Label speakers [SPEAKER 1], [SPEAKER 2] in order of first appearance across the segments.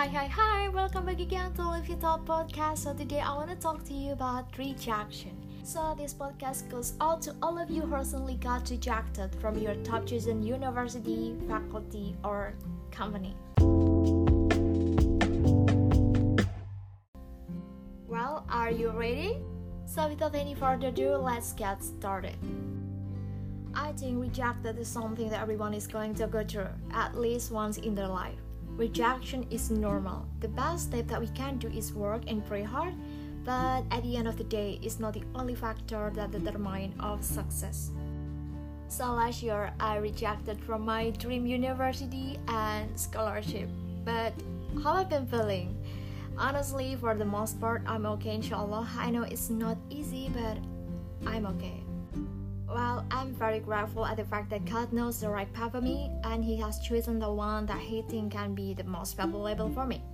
[SPEAKER 1] Hi, hi, hi! Welcome back again to Live It Up podcast. So today I want to talk to you about rejection. So this podcast goes out to all of you who recently got rejected from your top chosen university, faculty, or company. Well, are you ready? So without any further ado, let's get started. I think rejected is something that everyone is going to go through at least once in their life. Rejection is normal. The best step that we can do is work and pray hard, but at the end of the day, it's not the only factor that determines of success. So last year, I rejected from my dream university and scholarship. But how I've been feeling? Honestly, for the most part, I'm okay, inshallah. I know it's not easy, but I'm okay. Well, I'm very grateful at the fact that God knows the right path for me and He has chosen the one that He thinks can be the most valuable for me.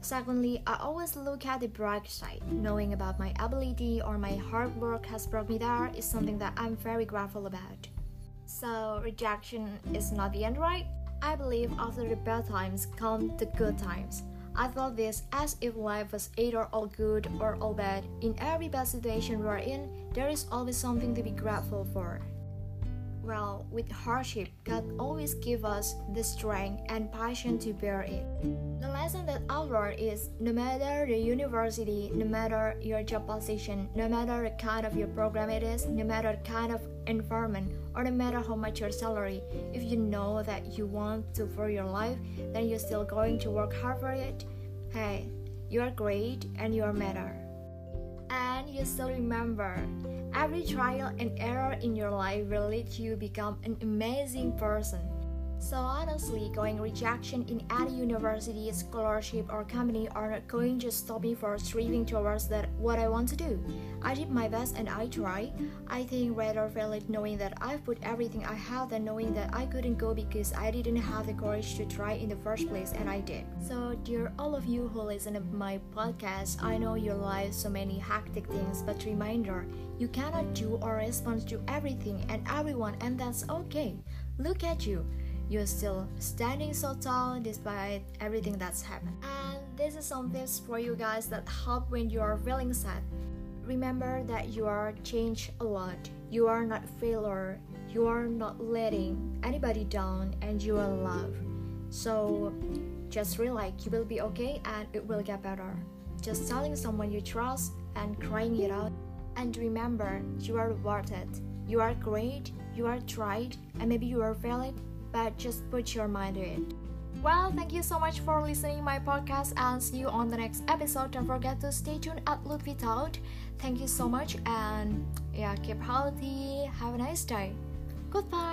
[SPEAKER 1] Secondly, I always look at the bright side. Knowing about my ability or my hard work has brought me there is something that I'm very grateful about. So, rejection is not the end, right? I believe after the bad times come the good times. I thought this as if life was either all good or all bad. In every bad situation we are in, there is always something to be grateful for. Well, with hardship, God always gives us the strength and passion to bear it. The lesson that I learned is no matter the university, no matter your job position, no matter the kind of your program it is, no matter the kind of environment, or no matter how much your salary, if you know that you want to for your life, then you're still going to work hard for it. Hey, you are great and you are matter. And you still remember Every trial and error in your life will lead you become an amazing person. So honestly, going rejection in any university, scholarship, or company are not going to stop me from striving towards that what I want to do. I did my best and I try. I think rather valid knowing that I've put everything I have than knowing that I couldn't go because I didn't have the courage to try in the first place and I did. So dear all of you who listen to my podcast, I know your life so many hectic things, but reminder, you cannot do or respond to everything and everyone and that's okay. Look at you you're still standing so tall despite everything that's happened. And this is some tips for you guys that help when you are feeling sad. Remember that you are changed a lot. You are not a failure. You are not letting anybody down and you are loved. So just relax, you will be okay and it will get better. Just telling someone you trust and crying it out. And remember, you are worth it. You are great, you are tried, and maybe you are failing, but just put your mind to it. Well, thank you so much for listening my podcast and see you on the next episode. Don't forget to stay tuned at Look Out. Thank you so much and yeah, keep healthy. Have a nice day. Goodbye.